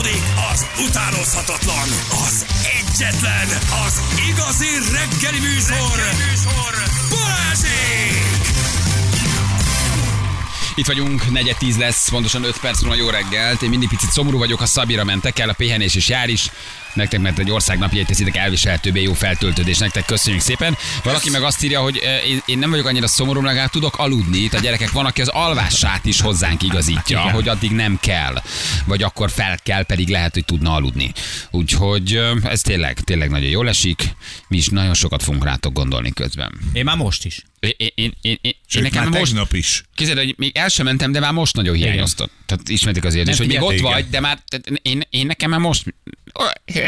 Folytatódik az utánozhatatlan, az egyetlen, az igazi reggeli műsor, reggeli műsor. Balázsék! Itt vagyunk, negyed tíz lesz, pontosan 5 perc múlva jó reggelt. Én mindig picit szomorú vagyok, ha Szabira mentek el, a pihenés is jár is. Nektek, mert egy ország napjait teszitek elviselhetőbbé jó feltöltődés. Nektek köszönjük szépen. Valaki meg azt írja, hogy eh, én, én nem vagyok annyira szomorú, legalább tudok aludni. Itt a gyerekek van, aki az alvását is hozzánk igazítja, Igen. hogy addig nem kell. Vagy akkor fel kell, pedig lehet, hogy tudna aludni. Úgyhogy eh, ez tényleg, tényleg nagyon jól esik. Mi is nagyon sokat fogunk rátok gondolni közben. Én már most is. Én, én, én, én, én Sőt, nekem már most tegnap is. Képzeld, hogy még el sem mentem, de már most nagyon hiányoztat. Tehát ismertek az érzést, hogy még ott figyeltél, vagy, igen. de már én, én nekem már most...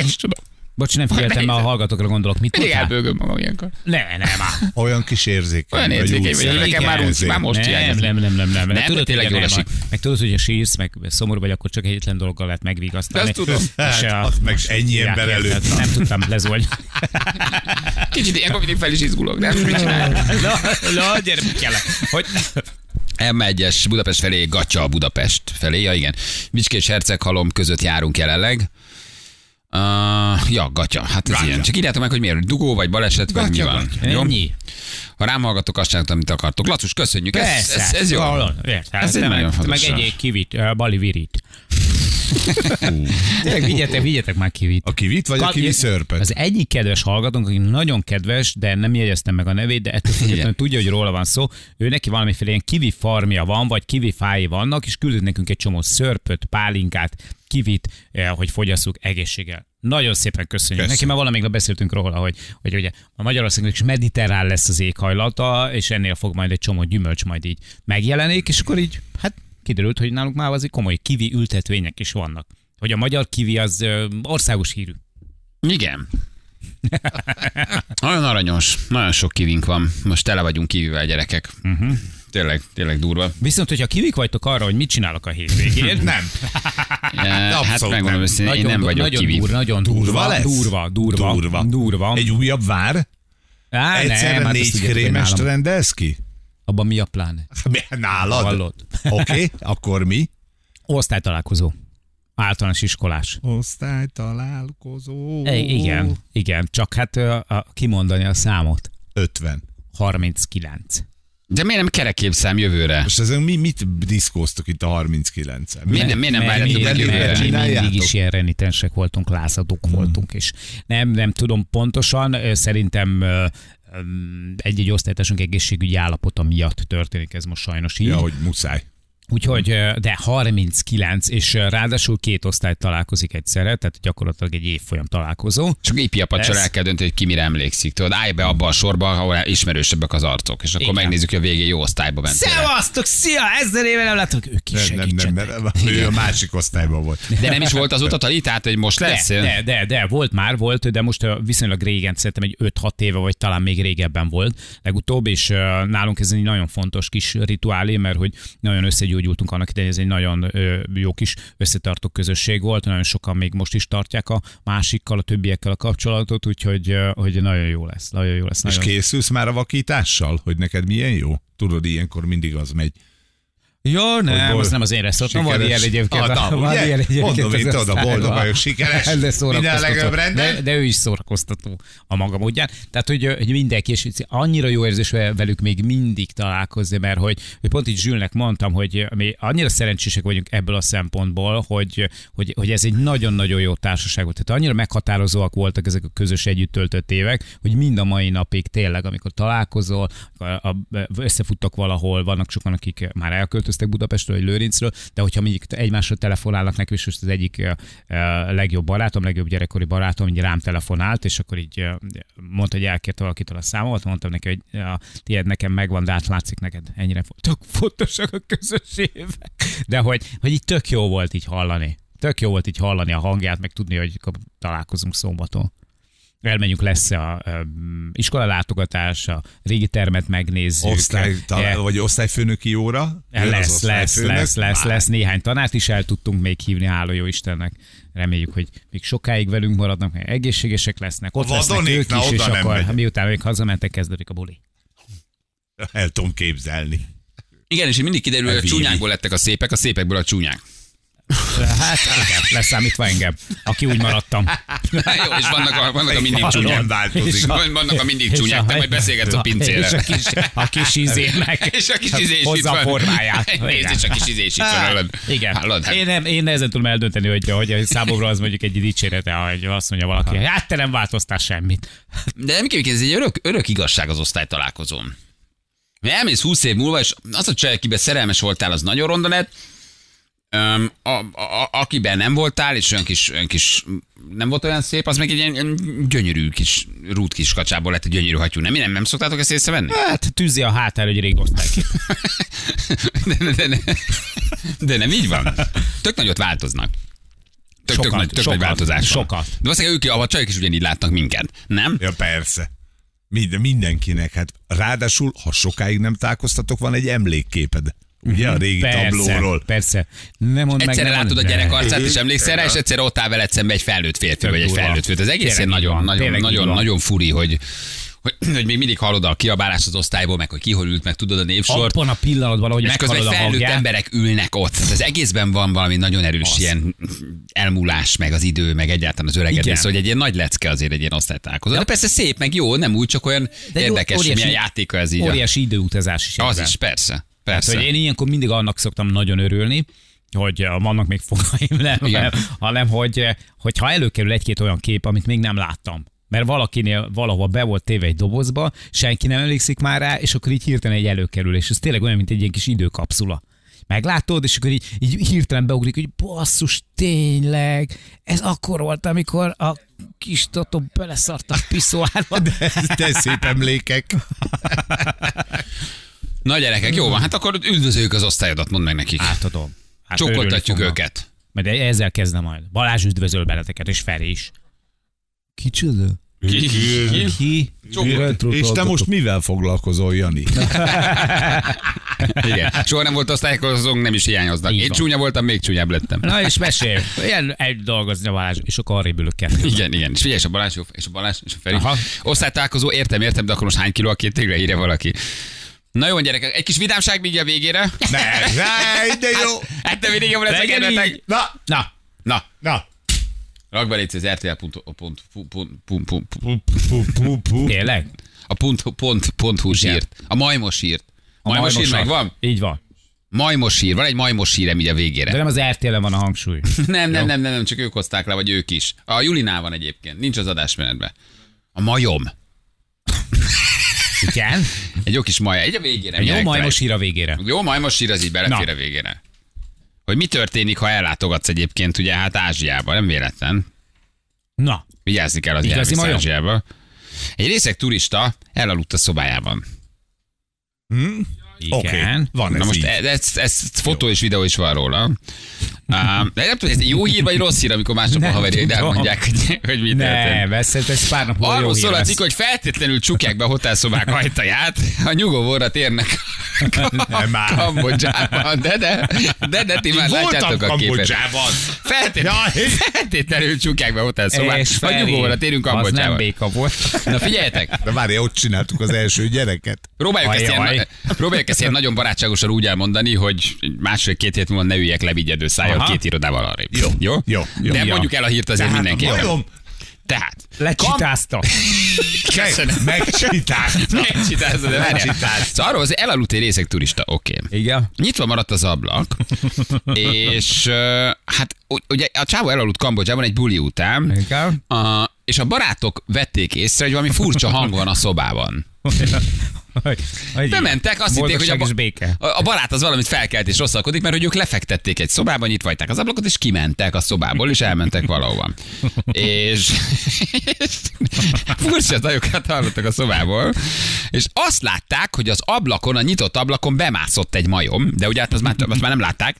Én is tudom. Bocs, nem figyeltem, mert a hallgatókra gondolok. Mit Mindig elbőgöm magam ilyenkor. Ne, nem, már. Olyan kis érzékeny. Olyan vagy érzékeny szeret- nekem már, úgy, már most nem, nem, nem, nem, nem, Nem, de tényleg jól nem, esik. Meg tudod, hogy a sírsz, meg szomorú vagy, akkor csak egyetlen dologgal lehet megvigasztalni. De azt tudom. Hát, a- azt meg ennyi ember előtt. Nem tudtam lezolni. Kicsit ilyenkor mindig fel is izgulok, de mit csinálj? Na, na, gyere, mi kell? Hogy M1-es Budapest felé, Gatya Budapest felé, ja igen. Bicskés Herceghalom között járunk jelenleg. Uh, ja, gatya, hát ez Gatya. ilyen. Csak írjátok meg, hogy miért, dugó vagy baleset, vagy mi Gatya, van. gatya. Jó? ennyi. Ha rám hallgatok, azt csináltam, amit akartok. Lacus, köszönjük, ez, Persze. ez, ez jó. Hallod? Érted? Ez egy nagyon te meg fontos. egyéb kivit, uh, bali virit. Tényleg vigyetek, vigyetek már kivit. A kivit, vagy a kivi szörpet? Az egyik kedves hallgatónk, aki nagyon kedves, de nem jegyeztem meg a nevét, de ettől függetlenül tudja, hogy róla van szó. Ő neki valamiféle ilyen kivi farmja van, vagy kivi fái vannak, és küldött nekünk egy csomó szörpöt, pálinkát, kivit, eh, hogy fogyasszuk egészséggel. Nagyon szépen köszönjük. Köszönöm. Neki már valamelyikben beszéltünk róla, hogy, hogy ugye a Magyarországnak is mediterrán lesz az éghajlata, és ennél fog majd egy csomó gyümölcs majd így megjelenik, és akkor így, hát kiderült, hogy nálunk már azért komoly kivi ültetvények is vannak. Hogy a magyar kivi az országos hírű. Igen. Nagyon aranyos, nagyon sok kivink van. Most tele vagyunk kivivel, gyerekek. Uh-huh. Tényleg, tényleg durva. Viszont, hogyha kivik vagytok arra, hogy mit csinálok a hétvégén, Nem. E, hát megmondom nem. őszintén, én nem vagyok nagyon kivi. Durva, nagyon durva, Durva lesz? durva, durva, Durva. durva. Egy újabb vár? Á, Egyszerre hát négy tudjátok, hogy krémest rendelsz ki? Abban mi a pláne? Nálad? Hallod? Oké, okay, akkor mi? Osztálytalálkozó. Általános iskolás. Osztály találkozó. E, igen, igen, csak hát ö, a, kimondani a számot. 50. 39. De miért nem kereképszám jövőre? Most ezen mi mit diszkóztok itt a 39-en? Miért nem, miért nem Mert várjátok meg jövőre? mindig is ilyen renitensek voltunk, lázadók voltunk, és nem, nem tudom pontosan, szerintem egy-egy osztálytársunk egészségügyi állapota miatt történik ez most sajnos így. Ja, hogy muszáj. Úgyhogy, de 39, és ráadásul két osztály találkozik egyszerre, tehát gyakorlatilag egy évfolyam találkozó. Csak ipiapacsal Ez- el kell dönteni, hogy ki mire emlékszik. Tudod, állj be abba a sorba, ahol ismerősebbek az arcok, és akkor Igen. megnézzük, hogy a végén jó osztályba mentél. Szevasztok, szia, ezer éve nem láttuk, ők is Nem, nem, nem, nem, ő a másik osztályban volt. De nem is volt azóta tali, tehát hogy most lesz? De, de, de, de, volt már, volt, de most viszonylag régen, szerintem egy 5-6 éve, vagy talán még régebben volt legutóbb, és nálunk ez egy nagyon fontos kis rituálé, mert hogy nagyon összegyógyultunk annak idején, ez egy nagyon jó kis összetartó közösség volt, nagyon sokan még most is tartják a másikkal, a többiekkel a kapcsolatot, úgyhogy hogy nagyon jó lesz, nagyon jó lesz. És Nagyon... készülsz már a vakítással, hogy neked milyen jó? Tudod, ilyenkor mindig az megy. Jó, nem, bol- az nem az én reszortom, van ilyen egyébként. Ah, na, van ilyen egyébként Mondom, az én tudod, a osztályban. boldog vagyok, sikeres, De minden legjobb rendben. De, de ő is szórakoztató a maga módján. Tehát, hogy, hogy mindenki, és annyira jó érzés velük még mindig találkozni, mert hogy, hogy pont így Zsülnek mondtam, hogy mi annyira szerencsések vagyunk ebből a szempontból, hogy, hogy, hogy ez egy nagyon-nagyon jó társaság volt. Tehát annyira meghatározóak voltak ezek a közös együtt töltött évek, hogy mind a mai napig tényleg, amikor találkozol, a, a, összefuttok valahol, vannak sokan, akik már elköltöztek Budapestről, vagy Lőrincről, de hogyha mondjuk egymásra telefonálnak neki, és most az egyik legjobb barátom, legjobb gyerekkori barátom így rám telefonált, és akkor így mondta, hogy elkérte valakitől a számomat, mondtam neki, hogy a tiéd nekem megvan, de hát látszik neked ennyire fontosak a közös évek. De hogy, hogy így tök jó volt így hallani. Tök jó volt így hallani a hangját, meg tudni, hogy találkozunk szombaton. Elmenjünk, lesz a, a iskolalátogatás, a régi termet megnézzük. Osztály, ta, E, vagy osztályfőnöki óra? Lesz, lesz, lesz, lesz, lesz, néhány tanárt is el tudtunk még hívni, háló jó Istennek. Reméljük, hogy még sokáig velünk maradnak, egészségesek lesznek, ott A lesznek ők na, is, és akkor megyek. miután ők hazamentek, kezdődik a buli. El tudom képzelni. Igen, és mindig kiderül, hogy a csúnyákból lettek a szépek, a szépekből a csúnyák. Hát igen, leszámítva engem, aki úgy maradtam. Jó, és vannak a, vannak a mindig csúnyák. Nem változik. Vannak a mindig csúnyák, te majd beszélgetsz a pincére. És a kis, a kis izé meg És a kis izé is hozza a formáját. Nézd, és a kis izé is itt van, hallod? Igen. Hallod? Hát Én, nem, én nehezen tudom eldönteni, hogy, hogy számomra az mondjuk egy dicsérete, hogy azt mondja valaki, hát te nem változtál semmit. De nem kell, ez egy örök, örök igazság az osztálytalálkozón. Mert elmész 20 év múlva, és az a csaj, akiben szerelmes voltál, az nagyon ronda lett, a, a, a, akiben nem voltál, és olyan kis, olyan kis nem volt olyan szép, az meg egy ilyen, gyönyörű kis rút kis kacsából lett egy gyönyörű hattyú. Nem, nem, nem szoktátok ezt észrevenni? Hát tűzi a hátára, hogy rég osztály ki. De, de, de, de, de nem így van. Tök nagyot változnak. Tök, tök, Sokat, nagy, tök sokat, nagy változás van. sokat. De valószínűleg ők, a csajok is ugyanígy látnak minket, nem? Ja, persze. Minden, mindenkinek. Hát ráadásul, ha sokáig nem találkoztatok, van egy emlékképed. Ugye a régi Persze, tablóról. persze. Nem mond Egyszerre meg, nem látod a mond- gyerek arcát, és emlékszel rá, és egyszer ott áll veled szembe egy felnőtt férfi, vagy egy felnőtt férfi. Ez egészen nagyon, van, nagyon, nagyon, van. nagyon furi, hogy, hogy, hogy még mindig hallod a kiabálást az osztályból, meg hogy ki hol ült, meg tudod a névsort. Abban a pillanatban, ahogy És közben a felnőtt hangját, emberek ülnek ott. Tehát az egészben van valami nagyon erős Az. ilyen elmúlás, meg az idő, meg egyáltalán az öregedés, szóval egy ilyen nagy lecke azért egy ilyen osztálytalálkozó. De persze szép, meg jó, nem úgy, csak olyan De jó, érdekes, hogy óriási- milyen játéka ez így. a- óriási időutazás is. Az ebben. is, persze. Hát, Persze. hogy én ilyenkor mindig annak szoktam nagyon örülni, hogy vannak még fogaim, nem, Igen. hanem, hogy, uh, hogy ha előkerül egy-két olyan kép, amit még nem láttam, mert valakinél valahol be volt téve egy dobozba, senki nem emlékszik már rá, és akkor így hirtelen egy előkerül, és ez tényleg olyan, mint egy ilyen kis időkapszula. Meglátod, és akkor így, így hirtelen beugrik, hogy basszus, tényleg, ez akkor volt, amikor a kis Totó beleszart a piszóárba. De szép emlékek. Na gyerekek, jó van, hát akkor üdvözöljük az osztályodat, mondd meg nekik. Átadom. Hát Csókoltatjuk fognak. őket. Majd ezzel kezdem majd. Balázs üdvözöl benneteket, és Feri is. Kicsoda? Ki? Ki? Ki? És te most mivel foglalkozol, Jani? Igen. Soha nem volt osztályozónk, nem is hiányoznak. Én csúnya voltam, még csúnyább lettem. Na és mesélj. Ilyen egy dolgozni a Balázs, és akkor arrébb ülök kettő. Igen, igen. És figyelj, és a Balázs, és a Balázs, és a Feri. Aha. Osztálytalálkozó, értem, értem, de akkor most hány kiló a két tégre írja valaki. Na jó, gyerekek, egy kis vidámság még a végére. Ne, ne, de jó. Hát de mindig jobb lesz a kedvetek. Na, Na, Na, na. rakd be légy az RTL pu. tényleg? a pont, pont, pont hú Igen. sírt. A majmos sírt. A Majmos sír majmosat. megvan? Így van. Majmos sír. Van egy majmos sírem így a végére. De nem az RTL-en van a hangsúly. Nem, nem, nem, nem, nem, csak ők hozták le, vagy ők is. A Julinál van egyébként, nincs az adásmenetben. A majom. Igen? Egy jó kis maja, egy a végére. Egy jó majmos hír a végére. Jó majmos sír, az így belefér Na. a végére. Hogy mi történik, ha ellátogatsz egyébként, ugye hát Ázsiába, nem véletlen. Na, Vigyázni kell az Igazi majom? Ázsiába. Egy részeg turista elaludt a szobájában. igen. Oké, van Na ez most így. ez, ez, ez fotó és videó is van róla. Uh, de nem tudom, ez jó hír vagy rossz hír, amikor másnap a haverjaid elmondják, hogy, hogy mi történt. Nem, ez ez pár nap Arról hír szól a cikk, hogy feltétlenül csukják be a hotelszobák ajtaját, a nyugóvóra térnek Nem már. Kambodzsában. De, de, de, de, ti már Voltam látjátok a képet. Kambodzsában. Feltétlenül, feltétlenül csukják be a hotelszobát, a Feri, nyugóvóra térünk Az nem béka volt. Na figyeljetek, De várj, ott csináltuk az első gyereket. Próbáljuk ezt, ilyen, próbáljuk ezt ilyen nagyon barátságosan úgy elmondani, hogy másfél-két hét múlva ne üljek levigyedő szájjal Aha. két irodával arrébb. Jó? Jó? Jó, jó. De Ja. mondjuk el a hírt azért Tehát mindenképpen. Majom, Tehát. Lecsitázta. Köszönöm. megcsinálta. Megcsitázza, de várjál. Megcsitázza. Szóval arról az elaludt egy részeg turista, oké. Okay. Igen. Nyitva maradt az ablak, és hát ugye a csávó elaludt Kambodzsában egy buli után, Igen. a, és a barátok vették észre, hogy valami furcsa hang van a szobában. Bementek, azt hitték, hogy a, ba- béke. a, barát az valamit felkelt és rosszalkodik, mert hogy ők lefektették egy szobában, nyitva hagyták az ablakot, és kimentek a szobából, és elmentek valahova. és, és furcsa zajokat hallottak a szobából, és azt látták, hogy az ablakon, a nyitott ablakon bemászott egy majom, de ugye hát azt már, azt már nem látták,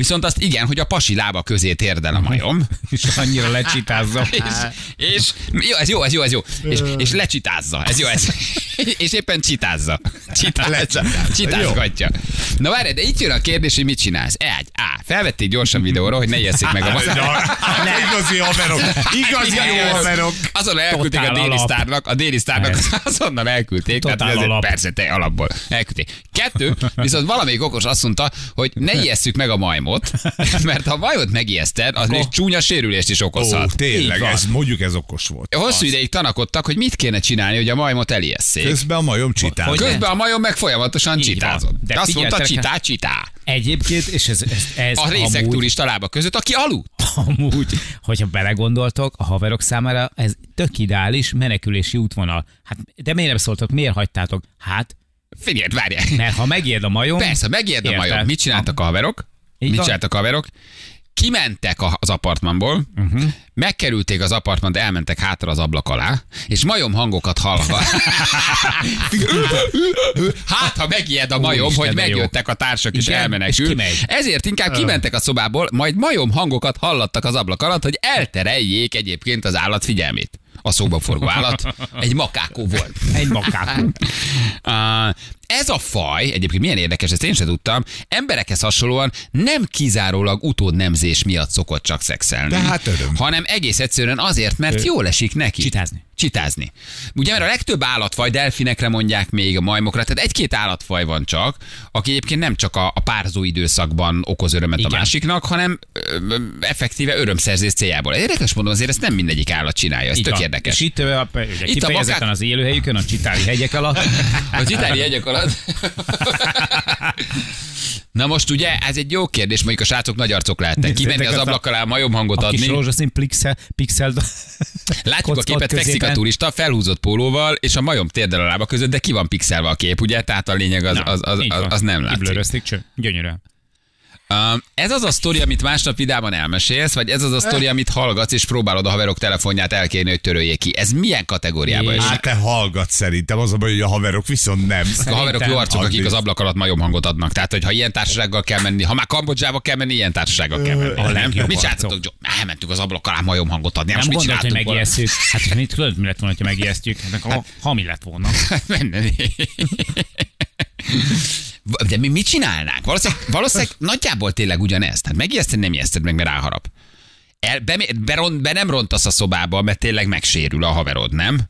Viszont azt igen, hogy a pasi lába közé térdel a majom. És annyira lecsitázza. És, és jó, ez jó, ez jó, ez jó. És, és lecsitázza. Ez jó, ez. És éppen csitázza. Csitázza. Csitázgatja. Na várj, de itt jön a kérdés, hogy mit csinálsz. Egy, á, felvették gyorsan videóra, hogy ne ijesszék meg a Na, Igazi haverok. Igazi jó haverok. Azonnal elküldték a déli sztárnak, a déli sztárnak azonnal elküldték. Totál alap. persze, te alapból elküldték. Kettő, viszont valamelyik okos azt mondta, hogy ne ijesszük meg a majmot, mert ha majmot megijeszted, az még csúnya sérülést is Ó, okozhat. tényleg, Így van. ez, mondjuk ez okos volt. Hosszú Az. ideig tanakodtak, hogy mit kéne csinálni, hogy a majmot elijesszék. Közben a majom csitál. Hogy- Közben a majom meg folyamatosan Így van. csitázott. De De azt mondta, csitá, csitá. Egyébként, és ez, ez, ez A részek amúgy, turista lába között, aki aludt. amúgy, hogyha belegondoltok, a haverok számára ez tök ideális menekülési útvonal. Hát, de miért nem szóltok, miért hagytátok? Hát, Figyelj, várjál. mert ha megijed a majom... Persze, megijed a majom. Mit csináltak a haverok? Így Mit csináltak a haverok? Kimentek az apartmanból, uh-huh. megkerülték az apartmant, elmentek hátra az ablak alá, és majom hangokat hallva. hát, ha megijed a majom, Úristen, hogy jó. megjöttek a társak és Igen, és elmenekül. kimegy. Ezért inkább kimentek a szobából, majd majom hangokat hallattak az ablak alatt, hogy eltereljék egyébként az állat figyelmét. A szóba forgó állat egy makákó volt. Egy makákó. Ez a faj, egyébként milyen érdekes, ezt én sem tudtam, emberekhez hasonlóan nem kizárólag utódnemzés miatt szokott csak szexelni. De hát öröm. Hanem egész egyszerűen azért, mert jól esik neki. Csitázni. Csitázni. Ugye, mert a legtöbb állatfaj, delfinekre mondják még a majmokra, tehát egy-két állatfaj van csak, aki egyébként nem csak a, a párzó időszakban okoz örömet Igen. a másiknak, hanem ö, ö, effektíve örömszerzés céljából. Érdekes mondom, azért ezt nem mindegyik állat csinálja, ez Így tök van. érdekes. És itt, a, ugye, Itt a makák- az élőhelyükön, a csitáli hegyek alatt. A csitári jegyek alatt. Na most ugye, ez egy jó kérdés, mondjuk a srácok nagy arcok lehetnek. Kimenni az ablak alá majom hangot A kis adni. rózsaszín pixel, pixel Látjuk a képet, fekszik a turista, felhúzott pólóval, és a majom térdel a lába között, de ki van pixelve a kép, ugye? Tehát a lényeg az, az, az, az, az nem látszik. Kiblörözték. Gyönyörűen. Um, ez az a sztori, amit másnap vidában elmesélsz, vagy ez az a sztori, amit hallgatsz, és próbálod a haverok telefonját elkérni, hogy töröljék ki. Ez milyen kategóriába Jé. esik? Hát te hallgat szerintem, az a baj, hogy a haverok viszont nem. A haverok jó arcok, akik az ablak alatt majom hangot adnak. Tehát, hogy ha ilyen társasággal kell menni, ha már Kambodzsába kell menni, ilyen társasággal kell menni. A Nem? Mit csináltatok? Elmentünk az ablak alá majom hangot adni. Nem gondolt, hogy megijesszük. Hát és mit tudod, mi lett volna, ha megijesztjük? A ha mi lett volna? De mi mit csinálnánk? Valószínűleg, valószínűleg nagyjából tényleg ugyanezt. Hát megijeszted, nem ijeszted meg, mert ráharap. El, be, be, ron- be, nem rontasz a szobába, mert tényleg megsérül a haverod, nem?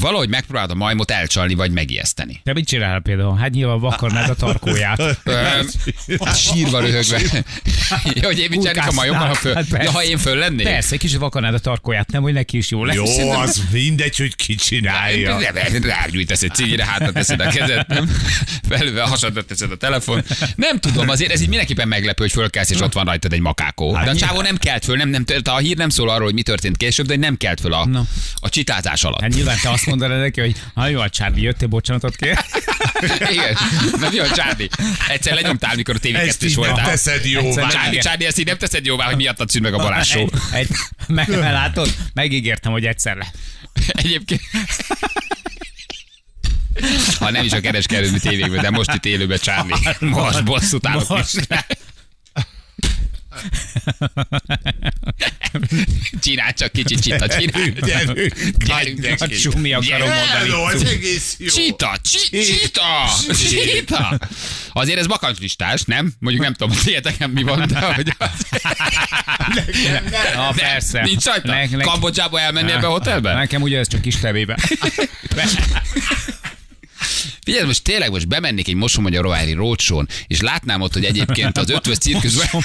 Valahogy megpróbálod a majmot elcsalni, vagy megijeszteni. Te mit csinál például? Hát nyilván vakarnád a tarkóját. Öm, sírva röhögve. ja, hogy én mit csinálnék a majommal, ha, föl, Hát ja, ha én föl lennék? Persze, egy kicsit vakarnád a tarkóját, nem, hogy neki is jó lesz. Jó, az mindegy, hogy ki csinálja. Rágyújtasz egy cigyre, hátra teszed a kezed, nem? Felülve a hasadra teszed a telefon. Nem tudom, azért ez így mindenképpen meglepő, hogy fölkelsz, és ott van rajtad egy makákó. De a csávó nem kelt föl, nem, nem, tört- a hír nem szól arról, hogy mi történt később, de nem kelt föl a, a csitázás alatt. Hát nyilván te azt mondanád neki, hogy ha jó, a Charlie, jöttél, bocsánatot kér. Igen. Mi a Csárdi? Egyszer lenyomtál, mikor a Ezt TV2-s így nem voltál. teszed jóvá. Csárdi, Csárdi, ezt így nem teszed jóvá, hogy miattad szűn meg a Balázs show. Egy, meg, látod, megígértem, hogy egyszer le. Egyébként... Ha nem is a kereskedelmi tévékben, de most itt élőben Csárli. Most bosszút állok Most. is. Csinálj csak kicsit csita, csinálj. Gyerünk, Gyerünk, A csumi akarom mondani. Ez egész jó. Csita, csi- csita, csita. Azért ez bakancslistás, nem? Mondjuk nem tudom, hogy mi van, de hogy... Na, persze. Nincs rajta? Kambodzsába elmenni ebbe a hotelbe? Nekem ugye ez csak kis tevébe. Figyelj, most tényleg most bemennék egy Mosomagyarovári rócsón, és látnám ott, hogy egyébként az ötvös cirkuszban,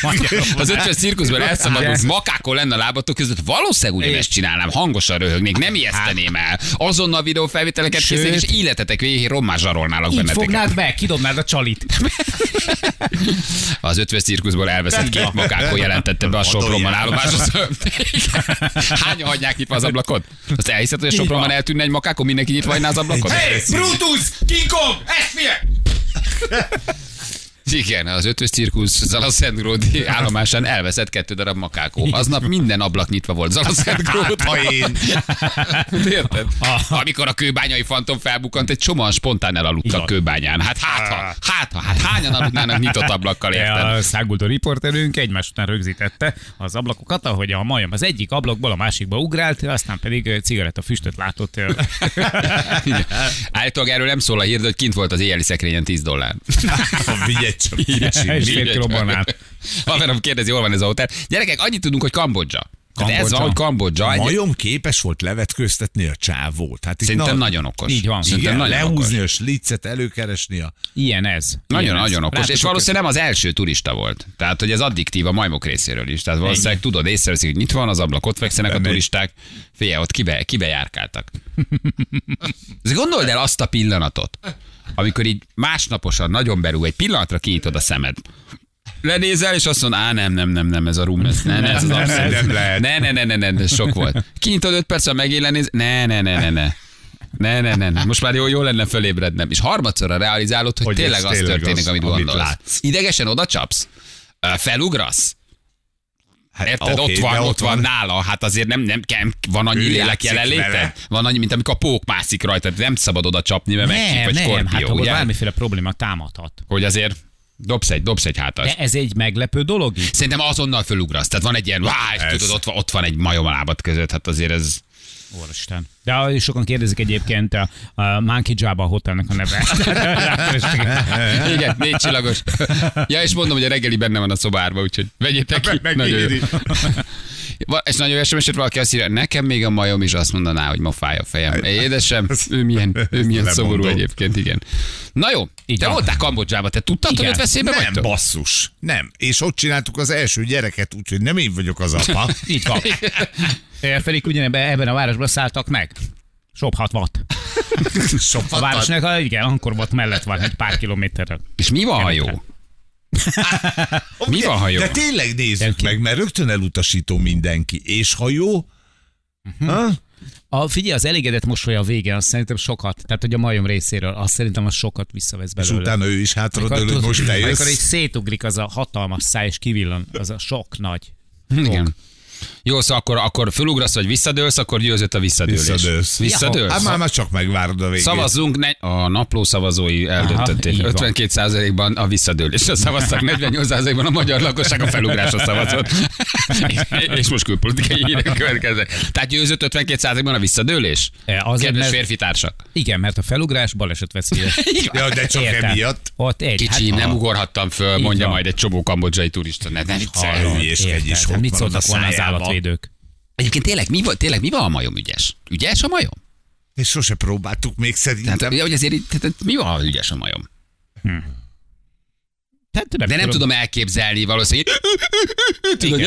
az ötvös cirkuszban elszabadult makákon lenne a lábatok között, valószínűleg ugyanezt csinálnám, hangosan röhögnék, nem ijeszteném el. Azonnal videófelvételeket készítek, és életetek végig rommá zsarolnálok Így benneteket. fognád be, kidobnád a csalit. Az ötvös cirkuszból elveszett két makákon jelentette be a Sopronban állomáshoz. Hányan hagyják nyitva az ablakot? Azt elhiszed, hogy a Sopronban eltűnne egy makákon, mindenki nyitva az ablakot? Hey, Brutus! King Kong! Esfie! Igen, az ötös cirkusz Zalaszentgródi állomásán elveszett kettő darab makákó. Aznap minden ablak nyitva volt Zalaszentgród. Ha én. Érted? Amikor a kőbányai fantom felbukkant, egy csomóan spontán elaludtak Igen. kőbányán. Hát hát, ha, hát, ha, hát hányan aludnának nyitott ablakkal, érted? A száguldó riporterünk egymás után rögzítette az ablakokat, ahogy a majom az egyik ablakból a másikba ugrált, aztán pedig cigarettafüstöt látott. Állítólag erről nem szól a hír, hogy kint volt az éjjeli szekrényen 10 dollár. Vigyed csak. És kicsi. fél kiló banán. Haverom kérdezi, hol van ez a hotel. Gyerekek, annyit tudunk, hogy Kambodzsa. Tehát ez van, hogy Kambodzsa. Egy, Majom képes volt levetkőztetni a csávót. Hát itt szerintem na- nagyon okos. Így van. Szerintem Igen, nagyon okos. lehúzni a slicet, előkeresni a... Ilyen ez. Nagyon, Ilyen ez. nagyon okos. Láttuk, és valószínűleg nem az első turista volt. Tehát, hogy ez addiktív a majmok részéről is. Tehát valószínűleg tudod, észreveszik, hogy nyitva van az ablak, ott fekszenek a turisták. Figyelj, ott kibe, kibe járkáltak. Gondold el azt a pillanatot, amikor így másnaposan nagyon berúg, egy pillanatra kinyitod a szemed. Lenézel, és azt mondod, á, nem, nem, nem, nem, ez a room, ez, ne, ne, ez az abszolút. nem lehet. Ne, ne, ne, ne, ne, ez sok volt. Kinyitod öt perccel, megélenéz, ne, ne, ne, ne, ne. Ne, ne, ne, ne. Most már jó, jó lenne fölébrednem. És harmadszorra realizálod, hogy, Hogy ez tényleg az tényleg történik, az, amit amit gondolsz. látsz. Idegesen oda csapsz? Felugrasz? Hát, Érted? oké, ott van, de ott van nála. Hát azért nem, nem kell, van annyi lélek vele. Van annyi, mint amikor a pók mászik rajta. Nem szabad oda csapni, mert megcsíp, vagy nem, skorpió, hát ugye? bármiféle probléma támadhat. Hogy azért dobsz egy, dobsz egy hátas. De ez egy meglepő dolog így? Szerintem azonnal fölugrasz. Tehát van egy ilyen, Ez. tudod, ott van, ott van egy majom a lábad között. Hát azért ez... Úristen. De sokan kérdezik egyébként a, a Monkey Jabba hotelnek a neve. Igen, négy csillagos. Ja, és mondom, hogy a reggeli benne van a szobárba, úgyhogy vegyétek ki. Meg- Nagyon jó. És nagyon sms valaki azt írja, nekem még a majom is azt mondaná, hogy ma fáj a fejem. Édesem, ő milyen, ő milyen szomorú egyébként, igen. Na jó, Így te voltál Kambodzsába, te tudtad, hogy Igen. ott veszélybe Nem, vagytok? basszus. Nem. És ott csináltuk az első gyereket, úgyhogy nem én vagyok az apa. Így van. Érfelik ugyanebben ebben a városban szálltak meg. Sobb watt. Sok A városnak, a- igen, akkor volt mellett van egy pár kilométerrel. És mi van, ha jó? Mi van, ha jó? De tényleg nézzük meg, mert rögtön elutasító mindenki. És ha jó, ha? A, figyelj, az elégedett mosoly a végén, azt szerintem sokat, tehát hogy a majom részéről, azt szerintem az sokat visszavesz és belőle. utána ő is hátradől, hogy most te Amikor így jössz. szétugrik az a hatalmas száj, és kivillan, az a sok nagy. Igen. Jó, szóval akkor, akkor fölugrasz, vagy visszadőlsz, akkor győzött a visszadőlés. Visszadőlsz. Visszadőlsz? Hát már, már csak megvárod a végét. Szavazzunk, ne, a napló szavazói eldöntötték. így van. 52%-ban a visszadőlésre szavaztak, 48%-ban a magyar lakosság a felugrásra szavazott. és most külpolitikai hírek következnek. Tehát győzött 52%-ban a visszadőlés? E, azért, Kedves mert- férfi társak. Igen, mert a felugrás baleset veszélyes. Ja, de csak Értem. emiatt. Ott egy. Kicsi, hát, nem ha- ugorhattam föl, mondja majd egy csobó kambodzsai turista. Ne, ne viccelj. Hallod. ott mit szóltak a volna az. Állatvédők? Egyébként tényleg mi, van- tényleg mi van a majom ügyes? Ügyes a majom? És sose próbáltuk még szerintem. Tehát, hogy azért, tehát, mi van, ha ügyes a majom? Tehát, nem De nem tudom elképzelni valószínűleg. Tudod,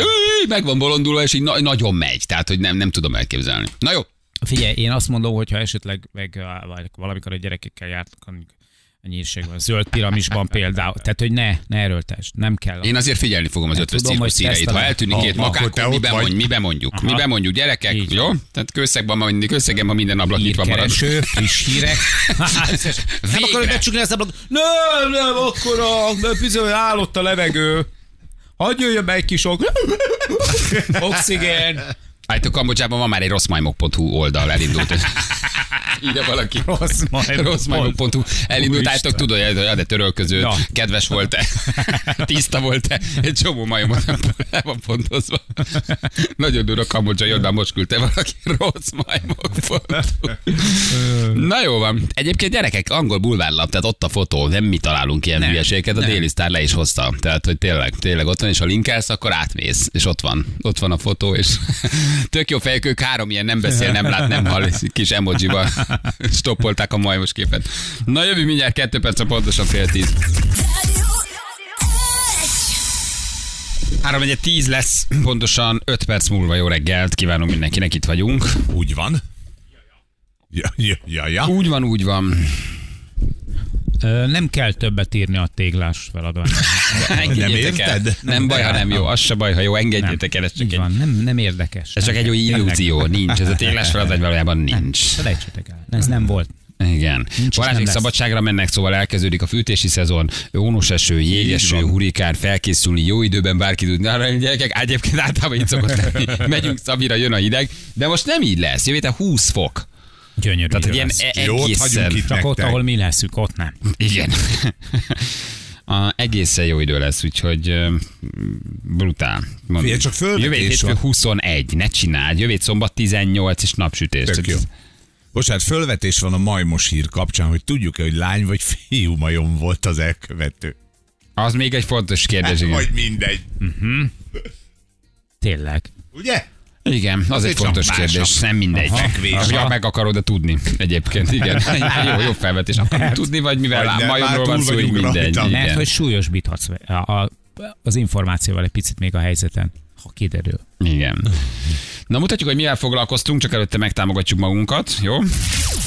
meg van bolondulva, és így na- nagyon megy. Tehát, hogy nem, nem tudom elképzelni. Na jó. Figyelj, én azt mondom, hogy ha esetleg meg, valamikor a gyerekekkel jártak, nyírségben, a zöld piramisban például. Tehát, hogy ne, ne erőltess, nem kell. Én azért figyelni fogom az Nem ötvös cirkusz híreit. Ha eltűnik két Ha- makák, akkor te akkor mi bemondjuk, mi bemondjuk. Aha. Mi bemondjuk, gyerekek, Így jó? van. Tehát kőszegben ma mindig, kőszegben ma minden ablak nyitva marad. Hírkereső, friss hírek. nem Végre. akarod becsukni az ablakot? Nem, nem, akkor a, bizony állott a levegő. Hagyj jöjjön be egy kis ok. Oxigén. Hát a Kambodzsában van már egy rosszmajmok.hu oldal elindult. Írja valaki. Rossz majmok. Rosszmajmok.hu elindult, Úristen. álltok, tudod, hogy ja, de törölköző, Na. kedves volt-e, tiszta volt-e, egy csomó majomot el van pontozva. Nagyon durva Kambodzsa, jön, most küldte valaki rossz majmok.hu. Na jó van. Egyébként gyerekek, angol bulvárlap, tehát ott a fotó, nem mi találunk ilyen Nem, hülyeségeket, a nem. déli sztár le is hozta. Tehát, hogy tényleg, tényleg ott van, és ha linkelsz, akkor átmész, és ott van, ott van a fotó, és tök jó fejek, ők három ilyen nem beszél, nem lát, nem hall, kis emojiba stoppolták a majmos képet. Na jövő mindjárt kettő perc a pontosan fél tíz. Három egyet tíz lesz, pontosan öt perc múlva jó reggelt, kívánom mindenkinek, itt vagyunk. Úgy van. Ja, ja, ja, ja. Úgy van, úgy van. Nem kell többet írni a téglás feladványra. El. érted? Nem baj, ha nem jó. Az se baj, ha jó. Engedjétek el. Ez csak egy, van, nem, nem érdekes. ez csak egy jó illúzió. Nincs. Ez a téglás feladat valójában nincs. Felejtsétek el. Ez nem volt. Igen. Nem lesz. szabadságra mennek, szóval elkezdődik a fűtési szezon, ónos eső, jégeső, hurikán, felkészülni, jó időben bárki tud. Na, gyerekek, egyébként általában így szokott lenni. Megyünk Szabira, jön a hideg, de most nem így lesz. Jövő héten 20 fok. Gyönyörű. Tehát, hogy ilyen e- Jót egészen... itt Csak ott, ahol mi leszünk, ott nem. Igen. A, egészen jó idő lesz, úgyhogy ö, brutál. Mondom. Figyelj, csak Jövő hétfő van. 21, ne csináld. Jövő hét szombat 18 és napsütés. Tök jó. Bocsánat, fölvetés van a majmos hír kapcsán, hogy tudjuk-e, hogy lány vagy fiú majom volt az elkövető. Az még egy fontos kérdés. igen. Vagy mindegy. Tényleg. Ugye? Igen, az egy egy fontos kérdés. másnap. Nem mindegy. Aha. Fekvés. Ja, meg akarod-e tudni egyébként. Igen. jó, jó felvetés. Akarod tudni, vagy mivel Vagy majomról van szó, így mindegy. Mert hogy súlyosbíthatsz a, az információval egy picit még a helyzeten, ha kiderül. Igen. Na mutatjuk, hogy mivel foglalkoztunk, csak előtte megtámogatjuk magunkat, jó?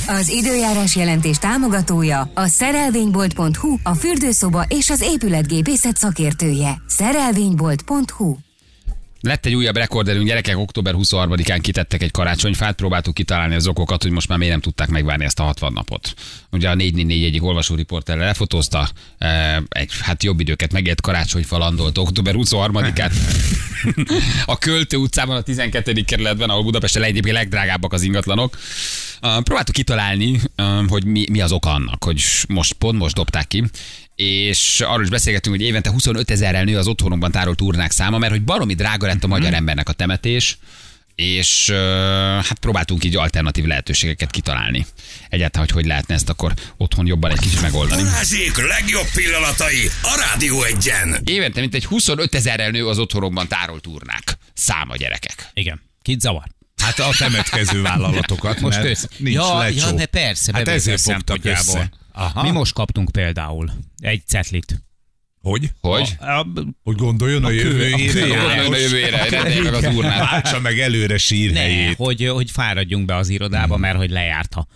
Az időjárás jelentés támogatója a szerelvénybolt.hu, a fürdőszoba és az épületgépészet szakértője. Szerelvénybolt.hu Lett egy újabb rekorderünk, gyerekek, október 23-án kitettek egy karácsonyfát, próbáltuk kitalálni az okokat, hogy most már miért nem tudták megvárni ezt a 60 napot. Ugye a 444 egyik olvasóriporterre lefotózta, eh, egy hát jobb időket megért karácsonyfa landolt október 23-án. a Költő utcában, a 12. kerületben, ahol Budapesten egyébként legdrágábbak az ingatlanok. Uh, próbáltuk kitalálni, um, hogy mi, mi az oka annak, hogy most pont most dobták ki, és arról is beszélgettünk, hogy évente 25 ezerrel nő az otthonunkban tárolt urnák száma, mert hogy baromi drága lett a magyar embernek a temetés, és hát próbáltunk így alternatív lehetőségeket kitalálni. Egyáltalán, hogy hogy lehetne ezt akkor otthon jobban egy kicsit megoldani. Balázsék legjobb pillanatai a Rádió egyen. Évente mintegy 25 ezerrel nő az otthonokban tárolt urnák száma gyerekek. Igen. Kit zavar? Hát a temetkező vállalatokat, Most mert ősz. nincs ja, lecsó. ja, de persze, Hát ezért fogtak össze. Aha. Mi most kaptunk például egy cetlit. Hogy? Hogy? Hogy gondoljon a, jövőjére. kő- Gondoljon a jövőjére, rendelj meg az urnát. Váltsa meg előre Ne, sírhelyét. hogy, hogy fáradjunk be az irodába, Hmm. mert hogy lejárt a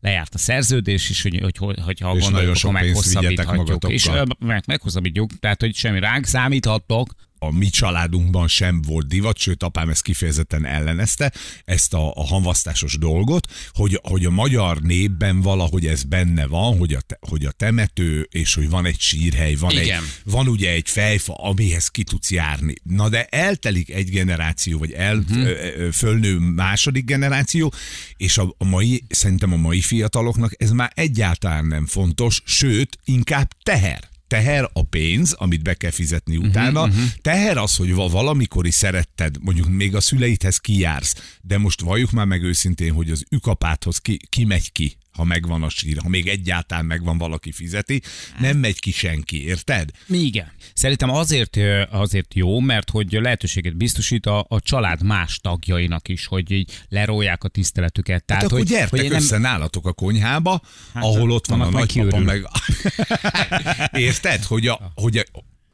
lejárt a szerződés, és hogy, hogy, hogy, hogy ha És nagyon gondoljuk, sok akkor meghosszabbíthatjuk. És meg, meghosszabbítjuk, tehát hogy semmi ránk számíthattok. A mi családunkban sem volt divat, sőt apám ezt kifejezetten ellenezte, ezt a, a hanvasztásos dolgot, hogy, hogy a magyar népben valahogy ez benne van, hogy a, te, hogy a temető, és hogy van egy sírhely, van, egy, Igen. van ugye egy fejfa, amihez ki tudsz járni. Na de eltelik egy generáció, vagy el, uh-huh. fölnő második generáció, és a, a mai, szerintem a mai fiataloknak ez már egyáltalán nem fontos, sőt, inkább teher teher a pénz, amit be kell fizetni utána, uh-huh, teher az, hogy va- valamikor is szeretted, mondjuk még a szüleidhez kijársz, de most valljuk már meg őszintén, hogy az ükapáthoz ki, ki megy ki, ha megvan a sír, ha még egyáltalán megvan valaki fizeti, nem megy ki senki, érted? Igen. Szerintem azért, azért jó, mert hogy lehetőséget biztosít a, a család más tagjainak is, hogy így lerólják a tiszteletüket. Tehát, Hát akkor hogy, gyertek hogy én össze nálatok a konyhába, Hát, ahol ott van a nagypapa meg... Érted? Hogy a, hogy a,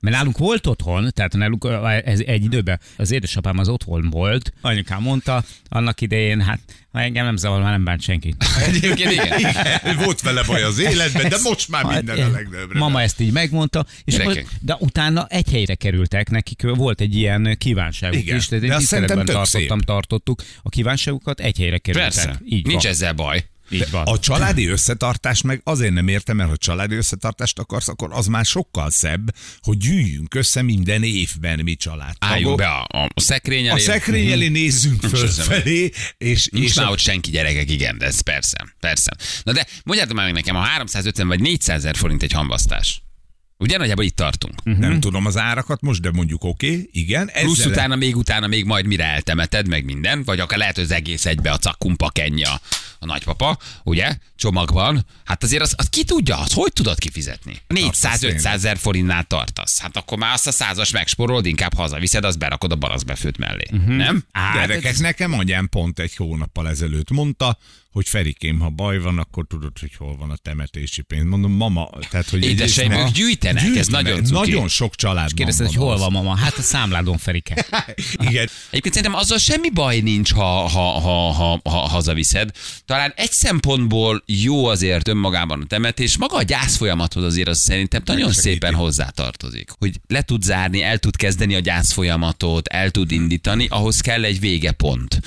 Mert nálunk volt otthon, tehát nálunk ez egy időben az édesapám az otthon volt, anyukám mondta, annak idején, hát ha engem nem zavar, már nem bánt senki. Egyébként igen. Igen, volt vele baj az életben, de most már minden Hát, a legnagyobbra. Mama ezt így megmondta, és akkor, de utána egy helyre kerültek, nekik volt egy ilyen kívánságuk Igen, is, tehát de tiszteletben tartottam, tartottuk a kívánságukat, egy helyre kerültek. Persze. Így Nincs van. ezzel baj. Így van. A családi összetartást meg azért nem értem, mert ha családi összetartást akarsz, akkor az már sokkal szebb, hogy gyűjjünk össze minden évben mi családtagok. Álljunk be a, a, a szekrény A elé. szekrény elé nézzünk fölfelé, és, Nincs és már a, ott senki gyerekek, igen, de ez persze, persze. Na de mondjátok már meg nekem, a 350 vagy 400 ezer forint egy hamvasztás. Ugye nagyjából itt tartunk. nem tudom az árakat most, de mondjuk oké, okay, igen. Plusz ezzel- utána, még utána, még majd mire eltemeted, meg minden, vagy akár lehet, hogy az egész egybe a cakkumpa kenja a nagypapa, ugye, csomagban. Hát azért az, az ki tudja, az hogy tudod kifizetni? 400-500 ezer forintnál tartasz. Hát akkor már azt a százas megsporolod, inkább hazaviszed, azt berakod a balaszbefőt mellé. Nem? Hát, Gyerekek, nekem anyám pont egy hónappal ezelőtt mondta, hogy Ferikém, ha baj van, akkor tudod, hogy hol van a temetési pénz. Mondom, mama, tehát, hogy Édeseim, ők gyűjtenek, ez gyűjtenek. nagyon cuki. Nagyon sok család Kérdezted, hogy hol van mama? Hát a számládon Ferike. Igen. Egyébként szerintem azzal semmi baj nincs, ha, ha, ha, ha, ha hazaviszed. Talán egy szempontból jó azért önmagában a temetés, maga a gyász folyamathoz azért az szerintem nagyon Megsegíti. szépen hozzátartozik. Hogy le tud zárni, el tud kezdeni a gyász folyamatot, el tud indítani, ahhoz kell egy végepont.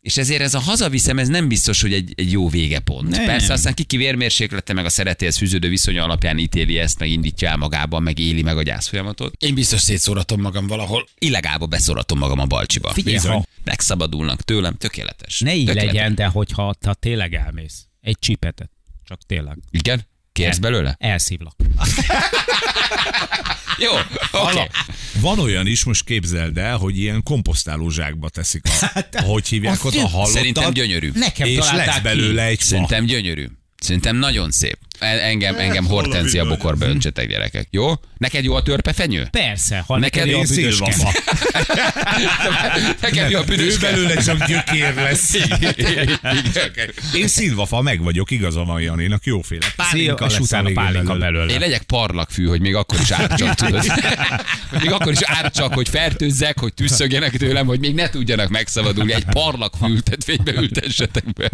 És ezért ez a hazaviszem, ez nem biztos, hogy egy, egy jó végepont. Nem. Persze aztán kiki vérmérséklete, meg a szeretéhez fűződő viszonya alapján ítéli ezt, meg indítja el magában, meg éli meg a gyász folyamatot. Én biztos szétszóratom magam valahol, illegálba beszóratom magam a balcsiba. Figyelj, ha- Megszabadulnak tőlem, tökéletes. Ne így tökéletes. legyen, de hogyha te tényleg elmész, egy csipetet, csak tényleg. Igen? Kérsz belőle? Elszívlak. Jó, oké. Okay. Van olyan is, most képzeld el, hogy ilyen komposztáló zsákba teszik a, ahogy hívják ott a halottat. Szerintem gyönyörű. Nekem és lesz ki. belőle egy fa. Szerintem gyönyörű. Szerintem nagyon szép. En- Engem, engem valami hortenzia bokorba öntsetek, gyerekek. Jó? Neked jó a törpefenyő? Persze, ha Neked neked jó a Én büdöske. Neked jó a Ő büdös belőle csak gyökér lesz. Én szilvafa, meg vagyok, igaza van Janinak, jóféle. Pálinka és lesz utána pálinka belőle. Én legyek parlagfű, hogy még akkor is árcsak, tudod. Még akkor is árcsak, hogy fertőzzek, hogy tüsszögjenek tőlem, hogy még ne tudjanak megszabadulni. Egy parlagfű ültetvénybe ültessetek be.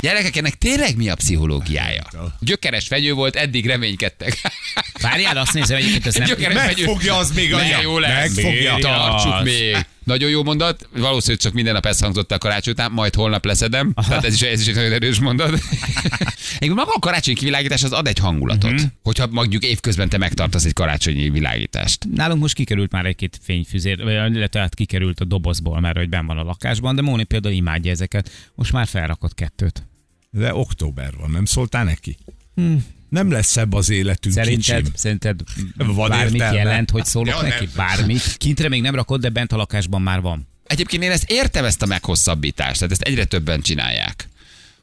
Gyerekek, ennek tényleg mi a pszichológiája? Gyökeres fenyő volt, eddig reménykedtek. Várjál, azt nézem, egyébként ez nem... Gyökeres fenyő. Megfogja az még anya. jó lesz. Megfogja. Tartsuk még. Nagyon jó mondat, valószínűleg csak minden nap ezt hangzott a karácsony után, majd holnap leszedem. Tehát ez is, ez is egy nagyon erős mondat. Egyébként maga a karácsonyi kivilágítás az ad egy hangulatot. Uh-huh. Hogyha mondjuk évközben te megtartasz egy karácsonyi világítást. Nálunk most kikerült már egy-két fényfüzér, vagy illetve hát kikerült a dobozból, mert hogy benn van a lakásban, de Móni például imádja ezeket. Most már felrakott kettőt. De október van, nem szóltál neki? Nem lesz szebb az életünk, Szerinted, kicsim. szerinted Van bármit értelme? jelent, hogy szólok Ja, neki? nem. Bármit? Kintre még nem rakod, de bent a lakásban már van. Egyébként én ezt értem ezt a meghosszabbítást, tehát ezt egyre többen csinálják.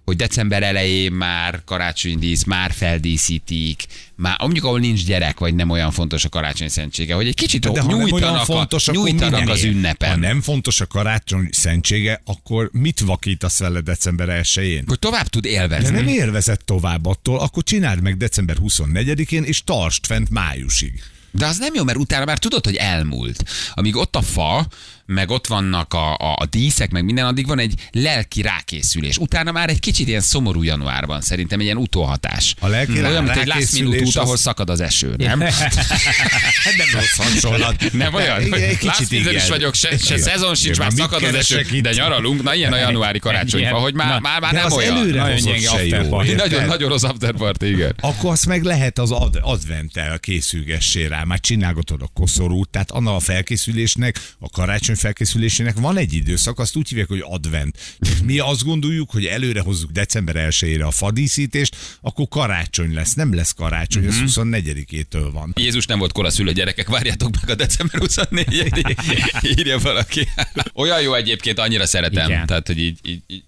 Hogy december elején már karácsonyi dísz, már feldíszítik, már mondjuk ahol nincs gyerek, vagy nem olyan fontos a karácsony szentsége, hogy egy kicsit De olyan nyújtanak, fontos, a, nyújtanak az ünnepen. Ha nem fontos a karácsony szentsége, akkor mit vakítasz vele december 1-én? Hogy tovább tud De élvezni. nem élvezett tovább attól, akkor csináld meg december 24-én, és tartsd fent májusig. De az nem jó, mert utána már tudod, hogy elmúlt. Amíg ott a fa, meg ott vannak a, a, a díszek, meg minden, addig van egy lelki rákészülés. Utána már egy kicsit ilyen szomorú januárban, szerintem egy ilyen utóhatás. A lelki rá- Olyan, mint egy last minute út, ahol szakad az eső, nem? Nem rossz hasonlat. Nem olyan, Igen, last kicsit minute is vagyok, se, se szezon sincs, már szakad az eső, de nyaralunk, na ilyen a januári karácsonyfa, hogy már, már, már nem olyan. előre Nagyon gyenge afterparty. Nagyon, nagyon rossz afterparty, igen. Akkor azt meg lehet az ad, adventtel készülgessé rá, már csinálgatod a koszorút, tehát annak a felkészülésnek, a karácsony felkészülésének van egy időszak, azt úgy hívják, hogy advent. Mi azt gondoljuk, hogy előre hozzuk december 1 a fadíszítést, akkor karácsony lesz. Nem lesz karácsony, Mhm. az 24-től van. Jézus nem volt koraszülő gyerekek, várjátok meg a december 24 írja valaki. Olyan jó egyébként, annyira szeretem. Igen. Tehát, hogy így, így, így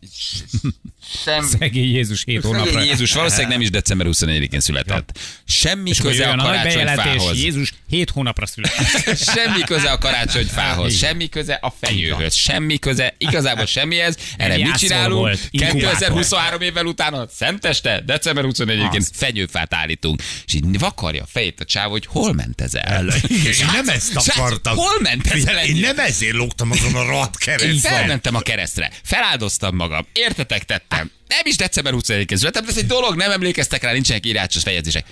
sem, Szegény Jézus hét hónapra. Szegény Jézus valószínűleg nem is december 24-én született. Semmi És köze a karácsonyfához. Jézus hét hónapra született. Semmi köze a karácsonyfához, semmi köze a fenyőhöz, semmi köze, igazából semmihez. Erre mit csinálunk? volt, inkubátor. 2023 évvel utána Szenteste, december 24-én Az. fenyőfát állítunk. És így vakarja a fejét a csáv, hogy hol ment ez el? Én nem ezt akartam. hol ment ez el Én nem ezért lógtam azon a rohadt Én kereszten. felmentem a keresztre, feláldoztam magam, értetek tettem. Nem is december 21-én születtem, de ez egy dolog, nem emlékeztek rá, nincsenek írásos fejezések.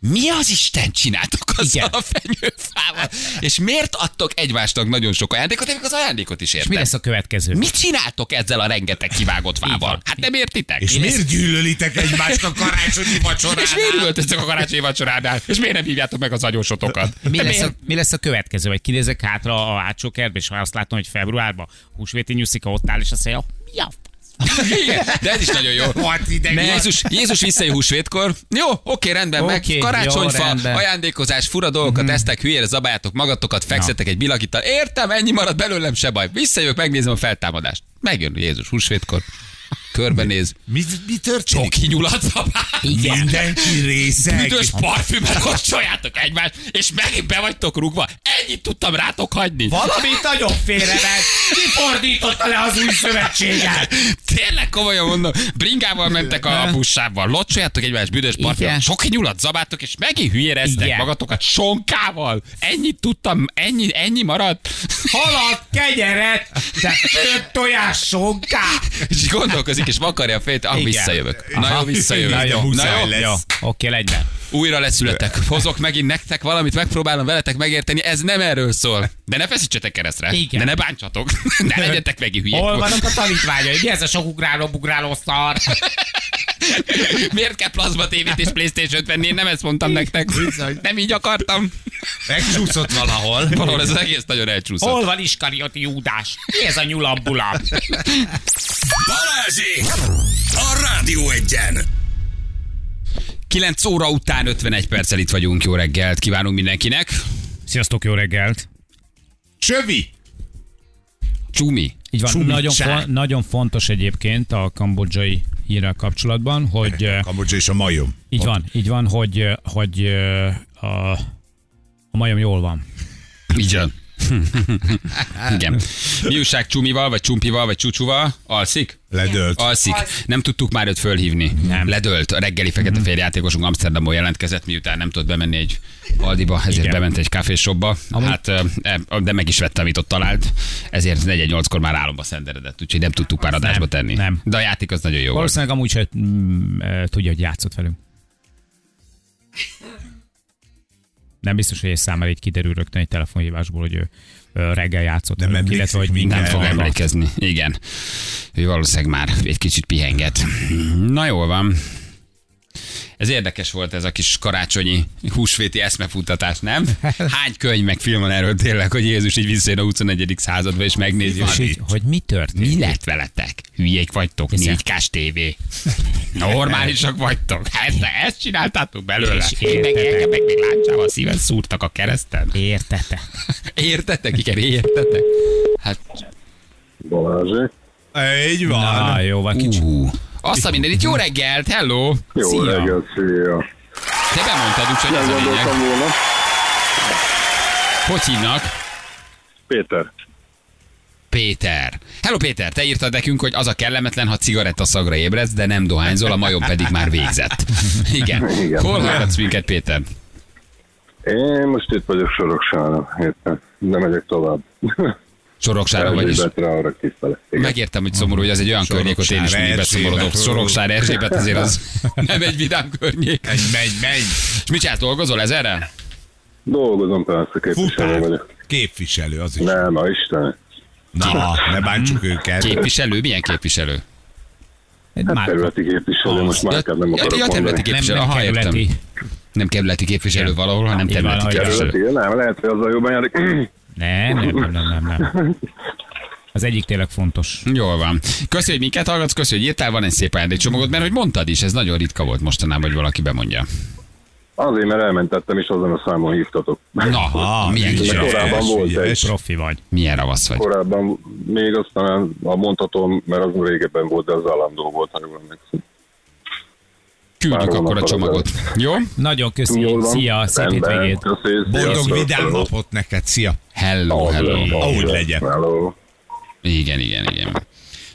Mi az Isten csináltok azzal Igen. a fenyőfával? És miért adtok egymásnak nagyon sok ajándékot? Még az ajándékot is És értem. mi lesz a következő? Mit csináltok ezzel a rengeteg kivágott fával? Hát nem értitek? És Én miért ezt- gyűlölitek egymást a karácsonyi vacsoránál? és miért üvöltöztek a karácsonyi vacsoránál? És miért nem hívjátok meg az agyósotokat? Mi De lesz, a, mi lesz a következő? Vagy kinézek hátra a hátsó kertbe, és ha azt látom, hogy februárban húsvéti nyuszika ott áll, és azt mondja, mi a Igen, de ez is nagyon jó. Jézus, Jézus visszajön húsvétkor. Jó, oké, rendben, meg Oké, jó, karácsonyfa, rendben. ajándékozás, fura dolgokat mm. esztek, hülyére zabáljátok magatokat, fekszetek egy bilagittal. Értem, ennyi marad belőlem, se baj. Visszajövök, megnézem a feltámadást. Megjön Jézus húsvétkor. Körbenéz. Mi, mi történik? Csoki nyulat zabál. Mindenki részeg. Büdös parfümel kocsoljátok egymást, és megint be vagytok rúgva. Ennyit tudtam rátok hagyni. Valamit nagyon félrement. Kifordította le az új szövetséget. Tényleg komolyan mondom, bringával mentek a buszsával, locsoljátok egymás büdös parfümel, Igen. sok nyulat zabáltok, és megint hülyére esztek Igen. magatokat sonkával. Ennyit tudtam, ennyi, ennyi maradt. Halat, kenyeret, de több tojás sonkát. És így gondolkozik, és vakarja a fejét, ah, visszajövök. Na jó, visszajövök. Na jó, Na jó, lesz. Jó, oké, legyen. újra leszületek. Hozok megint nektek valamit, megpróbálom veletek megérteni, ez nem erről szól. De ne feszítsetek keresztre. Igen. De ne bántsatok. ne legyetek megint hülyék. Hol vannak a tanítványai? Mi ez a sok ugráló, bugráló szar? Miért kell plazma tévét és Playstation venni? Én nem ezt mondtam nektek. Nem így akartam. Megcsúszott valahol. Valahol ez az egész nagyon elcsúszott. Hol van Iskarioti Júdás? Mi ez a nyulambula? Balázsi! A Rádió Egyen! 9 óra után 51 perccel itt vagyunk. Jó reggelt kívánunk mindenkinek. Sziasztok, jó reggelt! Csövi! Csumi. Így van, Csumicság. nagyon, fo- nagyon fontos egyébként a kambodzsai hírrel kapcsolatban, hogy ö, Kambodzsa és a majom. így van, így van, hogy, ö, hogy ö, a, a majom jól van. Van. Igen. Mi újság Csumival, vagy Csumpival, vagy Csúcsúval? Alszik? Ledölt. Alszik. Nem tudtuk már őt fölhívni. Nem. Ledölt. A reggeli fekete fél játékosunk Amsterdamból jelentkezett, miután nem tudott bemenni egy Aldiba, ezért Igen. bement egy kávéshopba. Hát, e, de meg is vette, amit ott talált. Ezért 4-8-kor már álomba szenderedett, úgyhogy nem tudtuk már adásba Nem, tenni. nem. De a játék az nagyon jó volt. Valószínűleg amúgy se mm, tudja, hogy játszott velünk. Nem biztos, hogy egy számára így kiderül rögtön egy telefonhívásból, hogy ő reggel játszott Nem emlékszik illetve hogy minden Nem fog emlékezni. Igen. Ő valószínűleg már egy kicsit pihenget. Na jól van. Ez érdekes volt ez a kis karácsonyi húsvéti eszmefuttatás, nem? Hány könyv meg film van erről tényleg, hogy Jézus így visszajön a 21. századba és megnézi, hogy így, hogy mi történt? mi lett veletek? Hülyék vagytok, Hiszen- 4 k TV. Normálisak vagytok. Hát ezt csináltátok belőle. És értetek. meg még láncsával szíven szúrtak a kereszten. Értete. Értetek? Igen, értetek? Hát, Balázsék. Így van. Na, jó, van kicsit. uh, azt a mindenit, jó reggelt, hello! Jó Szia. reggelt, szia. Te bemondtad, úgyhogy ez a lényeg. volna. Hogy hívnak? Péter. Péter. Hello Péter, te írtad nekünk, hogy az a kellemetlen, ha cigaretta szagra ébredsz, de nem dohányzol, a majom pedig már végzett. Igen. Igen. Hol hallgatsz minket, Péter? Én most itt vagyok Soroksára, érted? De megyek tovább. Soroksára vagyis. Megértem, hogy szomorú, hogy az egy olyan környék, hogy én is mindig Soroksár, beszomorodok. Soroksár, Erzsébet azért az nem egy vidám környék. Menj, menj, menj. És mit csinálsz, dolgozol ezerre? Dolgozom, persze, képviselő vagyok. Képviselő, az is. Nem, a Isten. Na, ne bántsuk őket. Képviselő? Milyen képviselő? Hát Már területi képviselő, most már nem akarok ja, területi nem, képviselő, nem kerületi. Nem kerületi képviselő valahol, hanem területi képviselő. Nem, lehet, hogy azzal jobban járik. Nem, nem, nem, nem, nem. Az egyik tényleg fontos. Jól van. Köszönjük, hogy minket hallgatsz, köszönjük, hogy írtál, van egy szép ajándékcsomagod, mert hogy mondtad is, ez nagyon ritka volt mostanában, hogy valaki bemondja. Azért, mert elmentettem, és azon a számon hívtatok. Na, Ah, milyen, kis, korábban volt egy-. Profi vagy. milyen ravasz vagy. Korábban még aztán, ha mondhatom, mert az régebben volt, de az állandó volt, ha jól emlékszem. Küldjük akkor a a csomagot. Jó? Nagyon köszönjük. Szia, szép hétvégét. Boldog, vidám napot neked. Szia. Hello, hello. Ahogy legyen. Hello. Igen, igen, igen.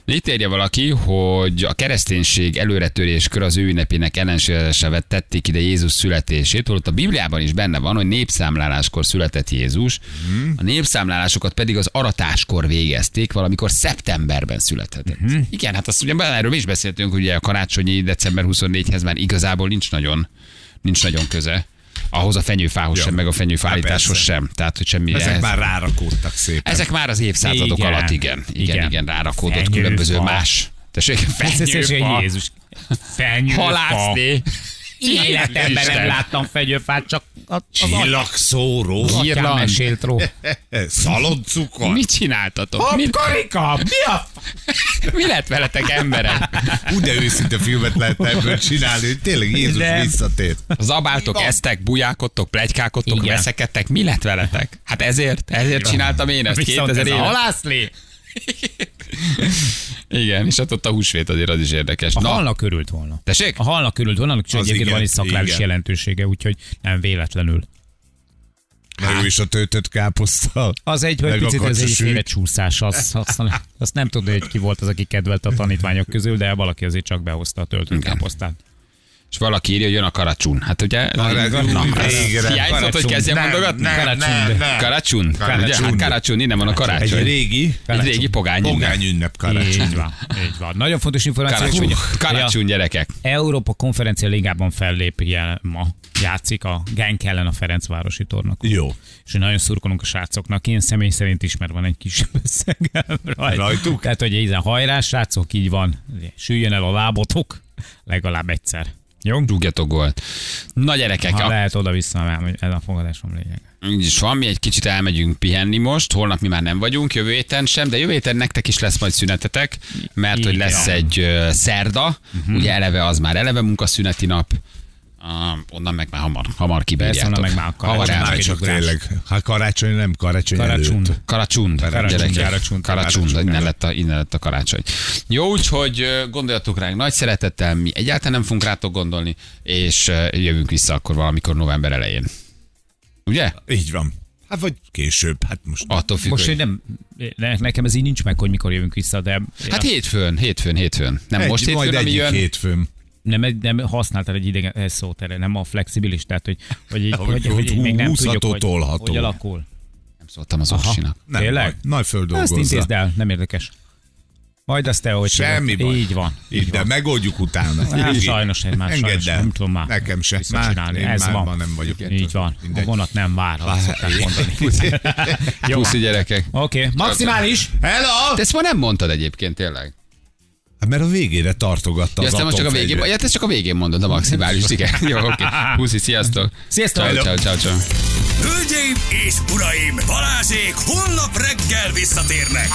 Itt érje valaki, hogy a kereszténység előretöréskör az ő ünnepének ellenségese vettették ide Jézus születését, holott a Bibliában is benne van, hogy népszámláláskor született Jézus, a népszámlálásokat pedig az aratáskor végezték, valamikor szeptemberben született. Igen, hát azt ugye erről is beszéltünk, hogy ugye a karácsonyi december 24-hez már igazából nincs nagyon, nincs nagyon köze. Ahhoz a fenyőfához Ja. sem, meg a fenyőfállításhoz Hát sem. Tehát, hogy semmi Ezek ehhez- már rárakódtak szépen. ezek már az évszázadok Igen. alatt, igen. Igen, igen, Igen. rárakódott Fenyőfa. különböző más. Tessék, fenyőfa, Jézus. Fenyőfa. halászni. Életemben nem láttam fenyőfát, csak a- az Csillagszóró. atyám mesélt róla. Szaloncukor. Mit csináltatok? Mi, Karika, mi a... mi lett veletek emberek? Úgy de őszinte filmet lehet ebből csinálni, hogy tényleg Jézus De- visszatért. Zabáltok, esztek, bujákodtok, plegykákodtok, Igen. veszekedtek. Mi lett veletek? Hát ezért, ezért csináltam én ezt Viszont 2000 ez a halászlé. Igen, és hát ott a húsvét azért az is érdekes. A Na, halnak örült volna. tessék? A halnak örült volna, csak egyébként igen, van egy szakrális igen. jelentősége, úgyhogy nem véletlenül. Mert ő is a töltött káposztal. Az egy, hogy picit ez egy kacsasült. féle csúszás. Azt, azt, azt nem tudni, hogy ki volt az, aki kedvelte a tanítványok közül, de valaki azért csak behozta a töltött káposztát. És valaki írja, hogy jön a karacsún. Hát ugye... Karácsún, Na, végre. hiányzott, hogy Karacsún. kezdjem mondogatni? Karacsún? Karacsún. Hát Karacsún, innen van a karácsony. Egy régi, Egy régi pogány. pogány ünnep karácsony. Így van, így van. Nagyon fontos információ, Karacsony, hogy karacsony gyerekek. Európa Konferencia Ligában fellép jel ma. Játszik a Genk ellen a Ferencvárosi tornak. Jó. És nagyon szurkolunk a srácoknak. Én személy szerint is, mert van egy kis összegem rajt. Rajtuk? Tehát, hogy így hajrá, srácok, így van. Süljön el a lábotok legalább egyszer. Jó? Rúgjatok gólt. Na gyerekek, Ha a, lehet oda-vissza, mert ez a fogadásom lényeg. így is van, mi egy kicsit elmegyünk pihenni most, holnap mi már nem vagyunk, jövő héten sem, de jövő héten nektek is lesz majd szünetetek, mert hogy lesz Igen. egy ö, szerda, ugye eleve az már eleve munkaszüneti nap, Ah, onnan meg már hamar, hamar Persze, kibírjátok. onnan meg már a hamar karácsony. el. Már egy csak ugrás. tényleg, ha karácsony nem karácsony Karacsund. előtt. Karacsund, Karacsund, karacsund, Karacsund, innen lett, a, innen lett a karácsony. Jó, úgyhogy gondoljatok ránk nagy szeretettel, mi egyáltalán nem fogunk rátok gondolni, és jövünk vissza akkor valamikor november elején. Ugye? Így van. Hát vagy később, hát most. Attól függ, Most hogy... én nem, ne- nekem ez így nincs meg, hogy mikor jövünk vissza, de Hát hétfőn, hétfőn, hétfőn. Nem egy, most majd hétfőn, ami egyik jön. hétfőn. Nem, nem használtál egy idegen szót erre, nem a flexibilis, tehát hogy, hogy, így, Hogy hogy, hogy, így még nem tudjuk, hogy, tolható. hogy alakul. Nem szóltam az orsinak. Nem, Tényleg? Nagy, nagy Ezt földolgozza. intézd el, nem érdekes. Majd azt te, hogy Semmi baj. Így van. Így, de megoldjuk utána. Hát, Így. sajnos, én már Engedd sajnos el. nem tudom már Nekem se. Már, visszacsinálni. én Ez már, van. már nem vagyok. Így van. Mindegy. A vonat nem vár, Vár. szokták mondani. Jó. Puszi gyerekek. Oké, okay. maximális. Hello! Te ezt ma nem mondtad egyébként tényleg. Hát mert a végére tartogatta Ja, az aztán csak a végén, ja, ezt csak a végén mondod, a maximális, igen. Jó, oké. Puszi, sziasztok. Sziasztok. Ciao, ciao, ciao, ciao. Hölgyeim és uraim, Balázsék holnap reggel visszatérnek.